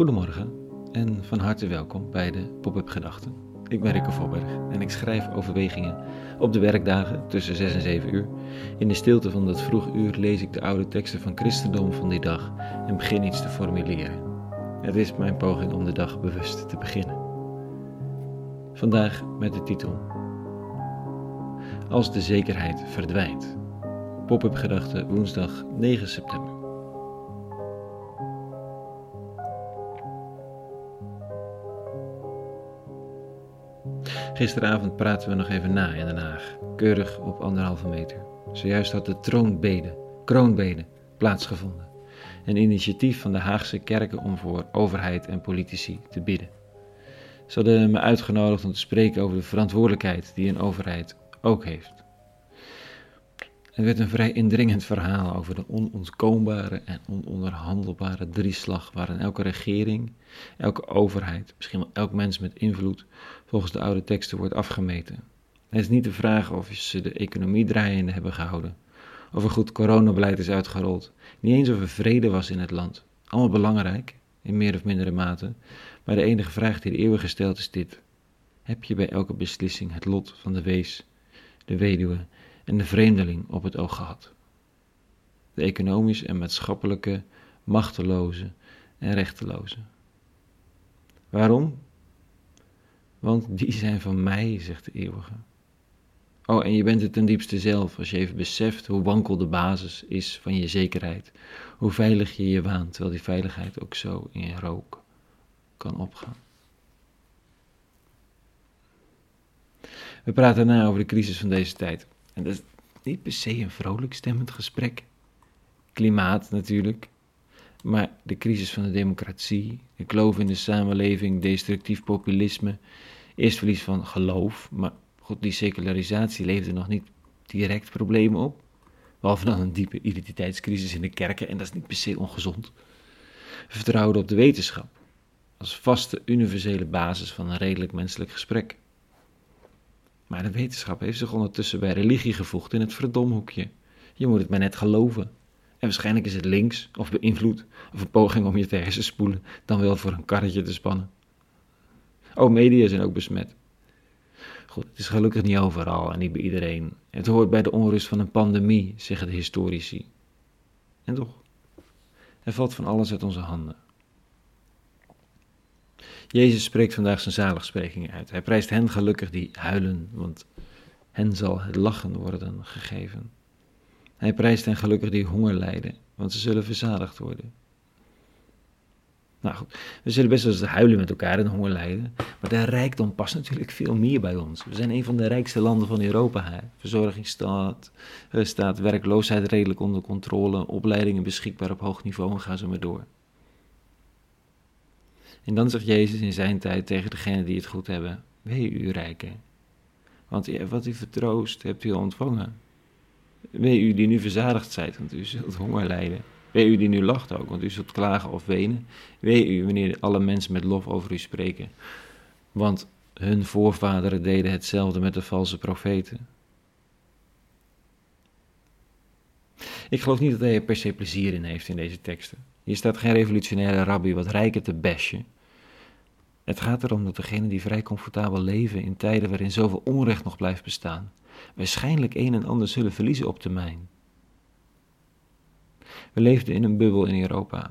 Goedemorgen en van harte welkom bij de Pop-up Gedachten. Ik ben Rikke Voorberg en ik schrijf overwegingen op de werkdagen tussen 6 en 7 uur. In de stilte van dat vroeg uur lees ik de oude teksten van christendom van die dag en begin iets te formuleren. Het is mijn poging om de dag bewust te beginnen. Vandaag met de titel Als de zekerheid verdwijnt. Pop-up Gedachten woensdag 9 september. Gisteravond praten we nog even na in Den Haag, keurig op anderhalve meter. Zojuist had de troonbede, kroonbede, plaatsgevonden. Een initiatief van de Haagse kerken om voor overheid en politici te bidden. Ze hadden me uitgenodigd om te spreken over de verantwoordelijkheid die een overheid ook heeft. Het werd een vrij indringend verhaal over de onontkoombare en ononderhandelbare drieslag waarin elke regering, elke overheid, misschien wel elk mens met invloed, volgens de oude teksten wordt afgemeten. Het is niet de vraag of ze de economie draaiende hebben gehouden, of er goed coronabeleid is uitgerold, niet eens of er vrede was in het land. Allemaal belangrijk, in meer of mindere mate, maar de enige vraag die de eeuwen gesteld is dit. Heb je bij elke beslissing het lot van de wees, de weduwe en de vreemdeling op het oog gehad. De economisch en maatschappelijke machteloze en rechteloze. Waarom? Want die zijn van mij, zegt de eeuwige. Oh, en je bent het ten diepste zelf als je even beseft hoe wankel de basis is van je zekerheid. Hoe veilig je je waant, terwijl die veiligheid ook zo in rook kan opgaan. We praten na over de crisis van deze tijd. En dat is niet per se een vrolijk stemmend gesprek. Klimaat natuurlijk. Maar de crisis van de democratie, de kloof in de samenleving, destructief populisme, eerst verlies van geloof. Maar goed, die secularisatie leefde nog niet direct problemen op. Behalve dan een diepe identiteitscrisis in de kerken, en dat is niet per se ongezond. Vertrouwen op de wetenschap, als vaste universele basis van een redelijk menselijk gesprek. Maar de wetenschap heeft zich ondertussen bij religie gevoegd in het verdomhoekje. Je moet het maar net geloven. En waarschijnlijk is het links of beïnvloed of een poging om je te hersenspoelen dan wel voor een karretje te spannen. Oh, media zijn ook besmet. Goed, het is gelukkig niet overal en niet bij iedereen. Het hoort bij de onrust van een pandemie, zeggen de historici. En toch, er valt van alles uit onze handen. Jezus spreekt vandaag zijn zaligsprekingen uit. Hij prijst hen gelukkig die huilen, want hen zal het lachen worden gegeven. Hij prijst hen gelukkig die honger lijden, want ze zullen verzadigd worden. Nou goed, we zullen best wel eens huilen met elkaar en honger lijden, maar de rijkdom past natuurlijk veel meer bij ons. We zijn een van de rijkste landen van Europa. Verzorgingsstaat, staat werkloosheid redelijk onder controle, opleidingen beschikbaar op hoog niveau en ga zo maar door. En dan zegt Jezus in zijn tijd tegen degenen die het goed hebben: Wee u rijken, want wat u vertroost hebt u ontvangen. Wee u die nu verzadigd zijt, want u zult honger lijden. Wee u die nu lacht ook, want u zult klagen of wenen. Wee u wanneer alle mensen met lof over u spreken, want hun voorvaderen deden hetzelfde met de valse profeten. Ik geloof niet dat hij er per se plezier in heeft in deze teksten. Hier staat geen revolutionaire rabbi wat rijken te bashen. Het gaat erom dat degenen die vrij comfortabel leven in tijden waarin zoveel onrecht nog blijft bestaan, waarschijnlijk een en ander zullen verliezen op termijn. We leefden in een bubbel in Europa.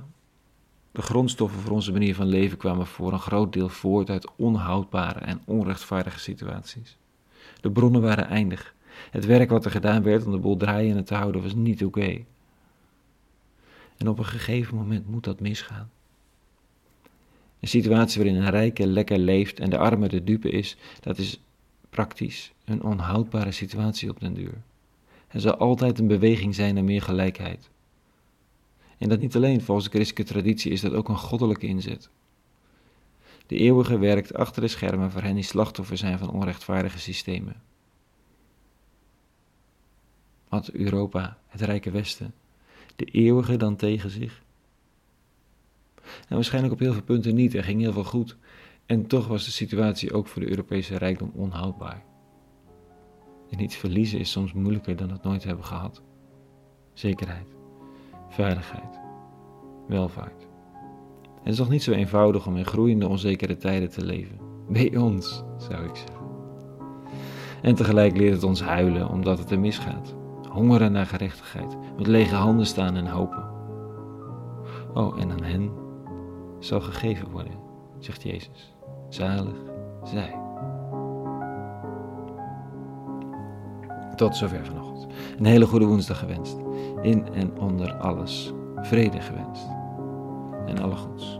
De grondstoffen voor onze manier van leven kwamen voor een groot deel voort uit onhoudbare en onrechtvaardige situaties. De bronnen waren eindig. Het werk wat er gedaan werd om de boel draaiende te houden was niet oké. En op een gegeven moment moet dat misgaan. Een situatie waarin een rijke lekker leeft en de arme de dupe is, dat is praktisch een onhoudbare situatie op den duur. Er zal altijd een beweging zijn naar meer gelijkheid. En dat niet alleen volgens de christelijke traditie is dat ook een goddelijke inzet. De eeuwige werkt achter de schermen voor hen die slachtoffer zijn van onrechtvaardige systemen. Had Europa, het rijke Westen, de eeuwige dan tegen zich? En waarschijnlijk op heel veel punten niet, er ging heel veel goed. En toch was de situatie ook voor de Europese rijkdom onhoudbaar. En iets verliezen is soms moeilijker dan het nooit hebben gehad. Zekerheid, veiligheid, welvaart. Het is toch niet zo eenvoudig om in groeiende onzekere tijden te leven. Bij ons, zou ik zeggen. En tegelijk leert het ons huilen omdat het er misgaat. Hongeren naar gerechtigheid, met lege handen staan en hopen. Oh, en aan hen zal gegeven worden, zegt Jezus. Zalig zij. Tot zover vanochtend. Een hele goede woensdag gewenst. In en onder alles vrede gewenst. En alle goeds.